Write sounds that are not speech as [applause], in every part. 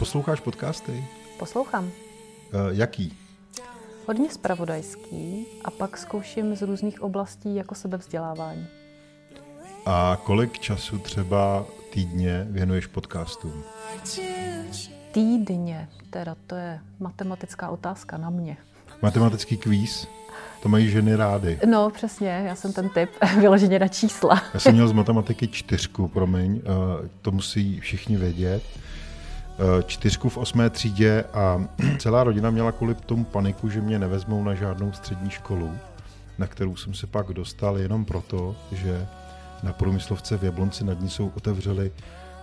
Posloucháš podcasty? Poslouchám. Uh, jaký? Hodně spravodajský a pak zkouším z různých oblastí jako sebevzdělávání. A kolik času třeba týdně věnuješ podcastům? Týdně, teda to je matematická otázka na mě. Matematický kvíz? To mají ženy rády. No, přesně, já jsem ten typ [laughs] vyloženě na čísla. Já jsem měl z matematiky čtyřku, promiň, to musí všichni vědět. Čtyřku v osmé třídě a [clears throat] celá rodina měla kvůli tomu paniku, že mě nevezmou na žádnou střední školu, na kterou jsem se pak dostal jenom proto, že na průmyslovce v Jablonci nad ní jsou otevřeli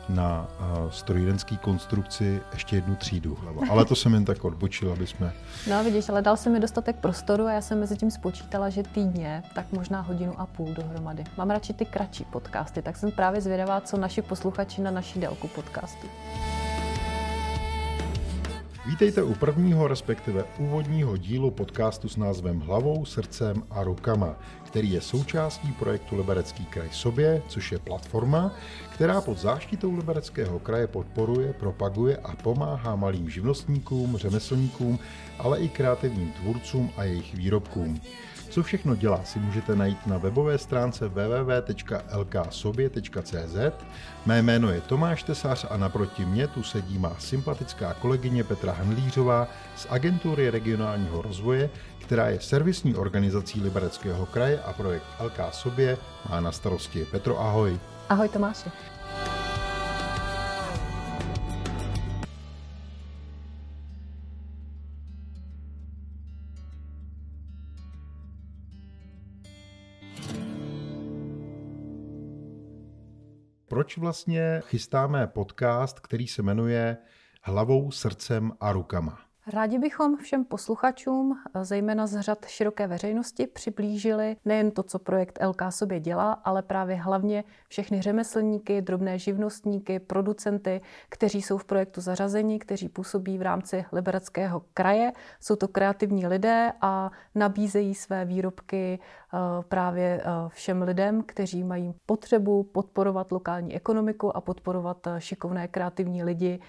na strojírenský konstrukci ještě jednu třídu. Ale to jsem jen tak odbočil, aby jsme... No vidíš, ale dal se mi dostatek prostoru a já jsem mezi tím spočítala, že týdně, tak možná hodinu a půl dohromady. Mám radši ty kratší podcasty, tak jsem právě zvědavá, co naši posluchači na naší délku podcastu. Vítejte u prvního, respektive úvodního dílu podcastu s názvem Hlavou, srdcem a rukama, který je součástí projektu Liberecký kraj sobě, což je platforma, která pod záštitou Libereckého kraje podporuje, propaguje a pomáhá malým živnostníkům, řemeslníkům, ale i kreativním tvůrcům a jejich výrobkům. Co všechno dělá, si můžete najít na webové stránce www.lksobě.cz. Mé jméno je Tomáš Tesař a naproti mě tu sedí má sympatická kolegyně Petra Hanlířová z Agentury regionálního rozvoje, která je servisní organizací Libereckého kraje a projekt LK Sobě má na starosti. Petro, ahoj. Ahoj Tomáši. Proč vlastně chystáme podcast, který se jmenuje Hlavou, srdcem a rukama? Rádi bychom všem posluchačům, zejména z řad široké veřejnosti, přiblížili nejen to, co projekt LK sobě dělá, ale právě hlavně všechny řemeslníky, drobné živnostníky, producenty, kteří jsou v projektu zařazeni, kteří působí v rámci Libereckého kraje. Jsou to kreativní lidé a nabízejí své výrobky eh, právě eh, všem lidem, kteří mají potřebu podporovat lokální ekonomiku a podporovat eh, šikovné kreativní lidi,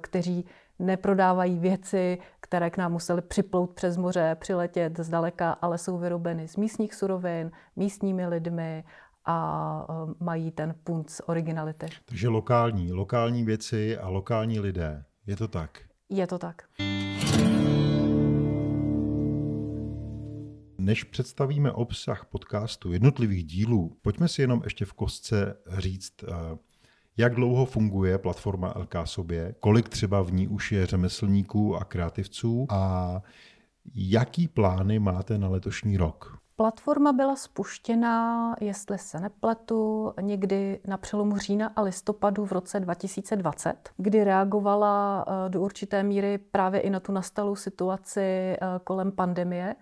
kteří neprodávají věci, které k nám museli připlout přes moře, přiletět zdaleka, ale jsou vyrobeny z místních surovin, místními lidmi a e, mají ten punc originality. Takže lokální, lokální věci a lokální lidé. Je to tak? Je to tak. Než představíme obsah podcastu jednotlivých dílů, pojďme si jenom ještě v kostce říct, e, jak dlouho funguje platforma LK sobě, kolik třeba v ní už je řemeslníků a kreativců? A jaký plány máte na letošní rok? Platforma byla spuštěna, jestli se nepletu, někdy na přelomu října a listopadu v roce 2020, kdy reagovala eh, do určité míry právě i na tu nastalou situaci eh, kolem pandemie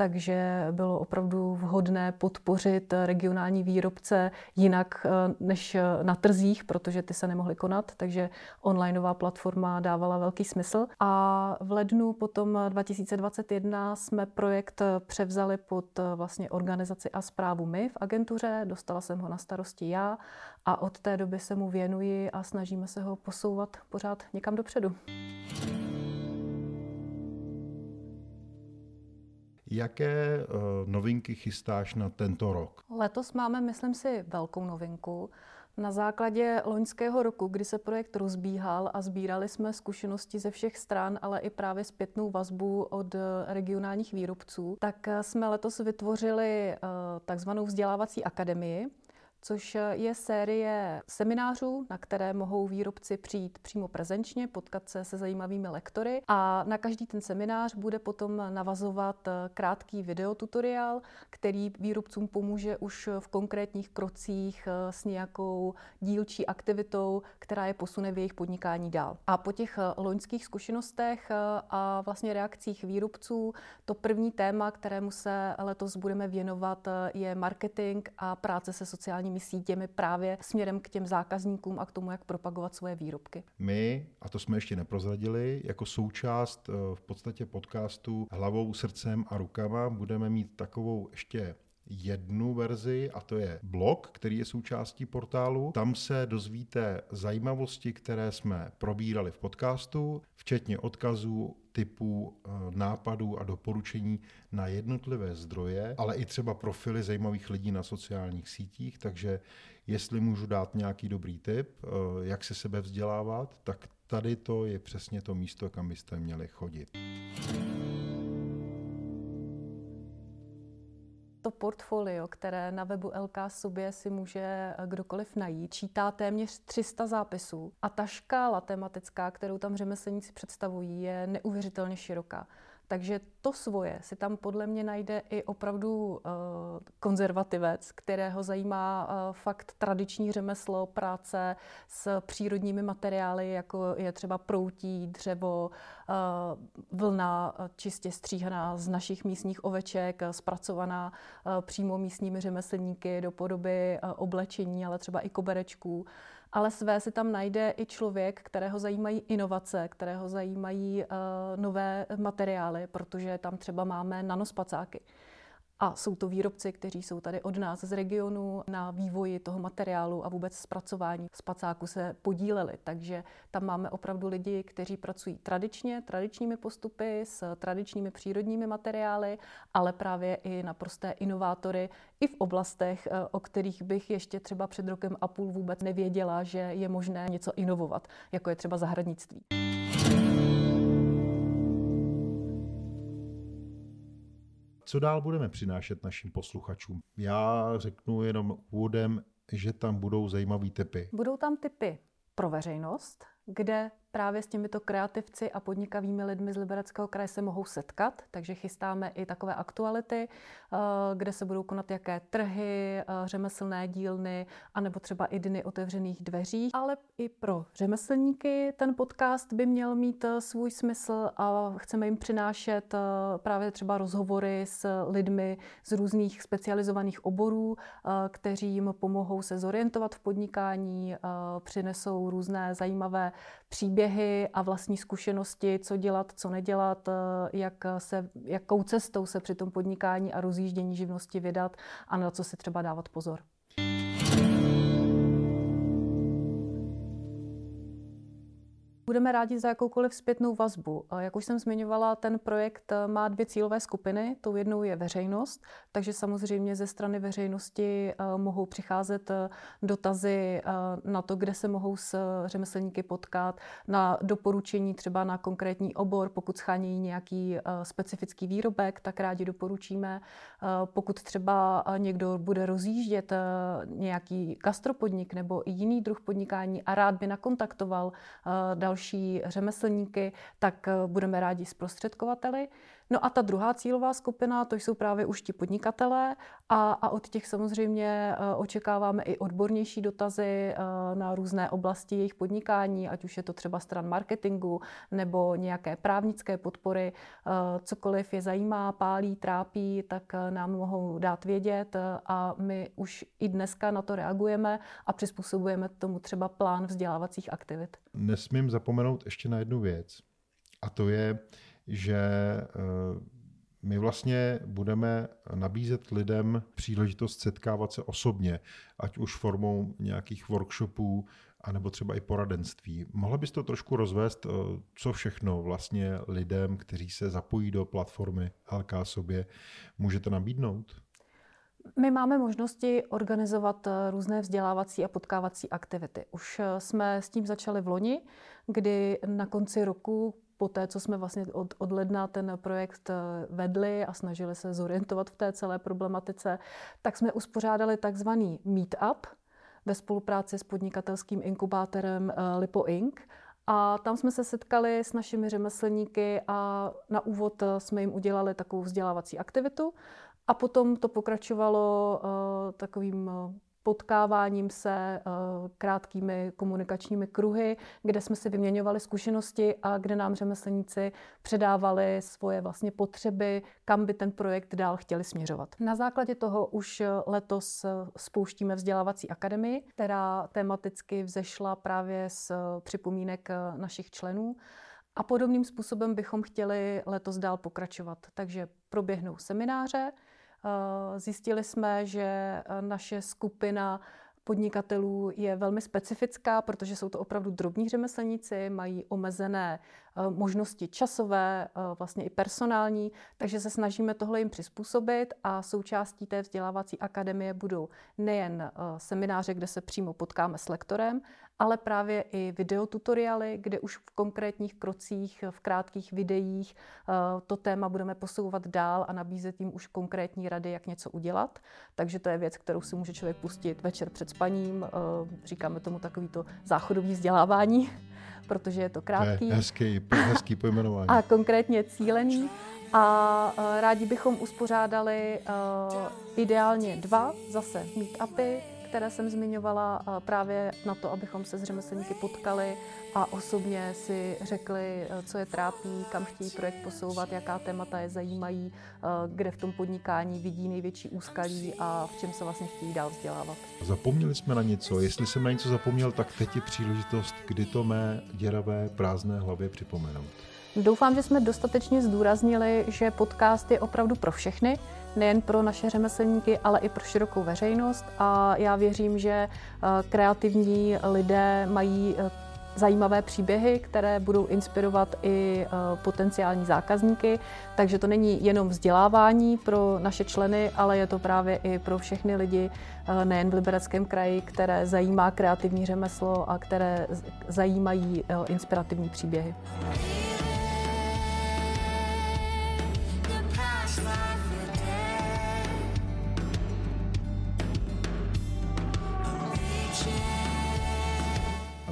takže bylo opravdu vhodné podpořit regionální výrobce jinak eh, než eh, na trzích, protože ty se nemohly konat, takže onlineová platforma dávala velký smysl. A v lednu potom 2021 jsme projekt převzali pod eh, vlastně organizaci a zprávu my v agentuře, dostala jsem ho na starosti já a od té doby se mu věnuji a snažíme se ho posouvat pořád někam dopředu. Jaké uh, novinky chystáš na tento rok? Letos máme, myslím si, velkou novinku. Na základě loňského roku, kdy se projekt rozbíhal a sbírali jsme zkušenosti ze všech stran, ale i právě zpětnou vazbu od eh, regionálních výrobců, tak eh, jsme letos vytvořili takzvanou vzdělávací akademii, což je série seminářů, na které mohou výrobci přijít přímo prezenčně, potkat se se zajímavými lektory a na každý ten seminář bude potom navazovat krátký videotutoriál, který výrobcům pomůže už v konkrétních krocích s nějakou dílčí aktivitou, která je posune v jejich podnikání dál. A po těch loňských zkušenostech a vlastně reakcích výrobců, to první téma, kterému se letos budeme věnovat, je marketing a práce se sociální sociálními sítěmi právě směrem k těm zákazníkům a k tomu, jak propagovat svoje výrobky. My, a to jsme ještě neprozradili, jako součást eh, v podstatě podcastu hlavou, srdcem a rukama budeme mít takovou ještě jednu verzi a to je blog, který je součástí portálu. Tam se dozvíte zajímavosti, které jsme probírali v podcastu, včetně odkazů, typů, eh, nápadů a doporučení na jednotlivé zdroje, ale i třeba profily zajímavých lidí na sociálních sítích, takže jestli můžu dát nějaký dobrý tip, eh, jak se sebe vzdělávat, tak tady to je přesně to místo, kam byste měli chodit. To portfolio, které na webu LK sobě si může eh, kdokoliv najít, čítá téměř 300 zápisů a ta škála tematická, kterou tam řemeslníci představují, je neuvěřitelně široká. Takže to svoje si tam podle mě najde i opravdu uh, konzervativec, kterého zajímá uh, fakt tradiční řemeslo, práce s přírodními materiály, jako je třeba proutí, dřevo, uh, vlna čistě stříhaná z našich místních oveček, zpracovaná přímo místními řemeslníky do podoby oblečení, ale třeba i koberečků ale své si tam najde i člověk, kterého zajímají inovace, kterého zajímají uh, nové materiály, protože tam třeba máme nanospacáky. A jsou to výrobci, kteří jsou tady od nás z regionu na vývoji toho materiálu a vůbec zpracování spacáku se podíleli. Takže tam máme opravdu lidi, kteří pracují tradičně, tradičními postupy, s tradičními přírodními materiály, ale právě i naprosté inovátory i v oblastech, eh, o kterých bych ještě třeba před rokem a půl vůbec nevěděla, že je možné něco inovovat, jako je třeba zahradnictví. Co dál budeme přinášet našim posluchačům? Já řeknu jenom úvodem, že tam budou zajímavé typy. Budou tam typy pro veřejnost, kde právě s těmito kreativci a podnikavými lidmi z Libereckého kraje se mohou setkat, takže chystáme i takové aktuality, eh, kde se budou konat jaké trhy, eh, řemeslné dílny, anebo třeba i dny otevřených dveří. Ale i pro řemeslníky ten podcast by měl mít eh, svůj smysl a chceme jim přinášet právě třeba rozhovory s lidmi z různých specializovaných oborů, kteří jim pomohou se zorientovat v podnikání, přinesou různé zajímavé příběhy a vlastní zkušenosti, co dělat, co nedělat, eh, jak se, jakou cestou se při tom podnikání a rozjíždění živnosti vydat a na co si třeba dávat pozor. Budeme rádi za jakoukoliv zpětnou vazbu. Jak už jsem zmiňovala, ten projekt eh, má dvě cílové skupiny. Tou jednou je veřejnost, takže samozřejmě ze strany veřejnosti eh, mohou přicházet eh, dotazy na to, kde se mohou s řemeslníky potkat, na doporučení třeba na konkrétní obor, pokud schánějí nějaký specifický výrobek, tak rádi doporučíme. Pokud třeba někdo bude rozjíždět nějaký gastropodnik nebo jiný druh podnikání a rád by nakontaktoval další další řemeslníky, tak eh, budeme rádi zprostředkovateli. No a ta druhá cílová skupina, to jsou právě už ti podnikatelé a, a od těch samozřejmě eh, očekáváme i odbornější dotazy eh, na různé oblasti jejich podnikání, ať už je to třeba stran marketingu nebo nějaké právnické podpory. Cokoliv je zajímá, pálí, trápí, tak nám mohou dát vědět a my už i dneska na to reagujeme a přizpůsobujeme tomu třeba plán vzdělávacích aktivit. Nesmím zapomenout ještě na jednu věc. A to je, že eh, my vlastně budeme nabízet lidem příležitost setkávat se osobně, ať už formou nějakých workshopů, anebo třeba i poradenství. Mohla bys to trošku rozvést, eh, co všechno vlastně lidem, kteří se zapojí do platformy LK sobě, můžete nabídnout? My máme možnosti organizovat eh, různé vzdělávací a potkávací aktivity. Už jsme s tím začali v loni, kdy na konci roku po té, co jsme vlastně od, od ledna ten projekt eh, vedli a snažili se zorientovat v té celé problematice, tak jsme uspořádali takzvaný meetup ve spolupráci s podnikatelským inkubátorem Lipo Inc. A tam jsme se setkali s našimi řemeslníky a na úvod jsme jim udělali takovou vzdělávací aktivitu. A potom to pokračovalo takovým potkáváním se uh, krátkými komunikačními kruhy, kde jsme si vyměňovali zkušenosti a kde nám řemeslníci předávali svoje vlastně potřeby, kam by ten projekt dál chtěli směřovat. Na základě toho už letos spouštíme vzdělávací akademii, která tematicky vzešla právě z připomínek našich členů. A podobným způsobem bychom chtěli letos dál pokračovat. Takže proběhnou semináře, Zjistili jsme, že naše skupina podnikatelů je velmi specifická, protože jsou to opravdu drobní řemeslníci, mají omezené Eh, možnosti časové, eh, vlastně i personální, takže se snažíme tohle jim přizpůsobit a součástí té vzdělávací akademie budou nejen eh, semináře, kde se přímo potkáme s lektorem, ale právě i videotutoriály, kde už v konkrétních krocích, v krátkých videích to téma budeme posouvat dál a nabízet jim už konkrétní rady, jak něco udělat. Takže to je věc, kterou si může člověk pustit večer před spaním. Říkáme tomu takovýto záchodový vzdělávání protože je to krátký. To je hezký, [laughs] hezký pojmenování. A konkrétně cílený. A rádi bychom uspořádali uh, ideálně dva zase meetupy, které jsem zmiňovala právě na to, abychom se s řemeslníky potkali a osobně si řekli, e, co je trápí, kam chtějí projekt posouvat, jaká témata je zajímají, e, kde v tom podnikání vidí největší úskalí a v čem se vlastně chtějí dál vzdělávat. Zapomněli jsme na něco. Jestli jsem na něco zapomněl, tak teď je příležitost, kdy to mé děravé prázdné hlavě připomenout. Doufám, že jsme dostatečně zdůraznili, že podcast je opravdu pro všechny, nejen pro naše řemeslníky, ale i pro širokou veřejnost. A já věřím, že eh, kreativní lidé mají eh, zajímavé příběhy, které budou inspirovat i eh, potenciální zákazníky. Takže to není jenom vzdělávání pro naše členy, ale je to právě i pro všechny lidi, nejen v Libereckém kraji, které zajímá kreativní řemeslo a které zajímají inspirativní příběhy.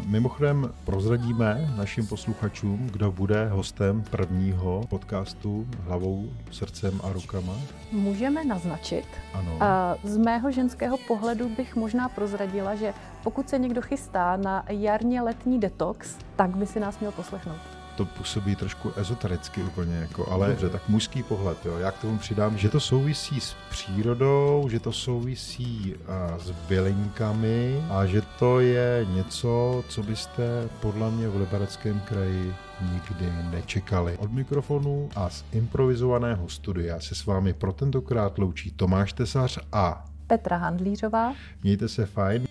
Mimochodem prozradíme našim posluchačům, kdo bude hostem prvního podcastu Hlavou, srdcem a rukama? Můžeme naznačit. Ano. Z mého ženského pohledu bych možná prozradila, že pokud se někdo chystá na jarně letní detox, tak by si nás měl poslechnout to působí trošku ezotericky úplně, jako, ale dobře, tak mužský pohled, jo. Já k tomu přidám, že to souvisí s přírodou, že to souvisí a, s bylinkami a že to je něco, co byste podle mě v Libereckém kraji nikdy nečekali. Od mikrofonu a z improvizovaného studia se s vámi pro tentokrát loučí Tomáš Tesař a Petra Handlířová. Mějte se fajn.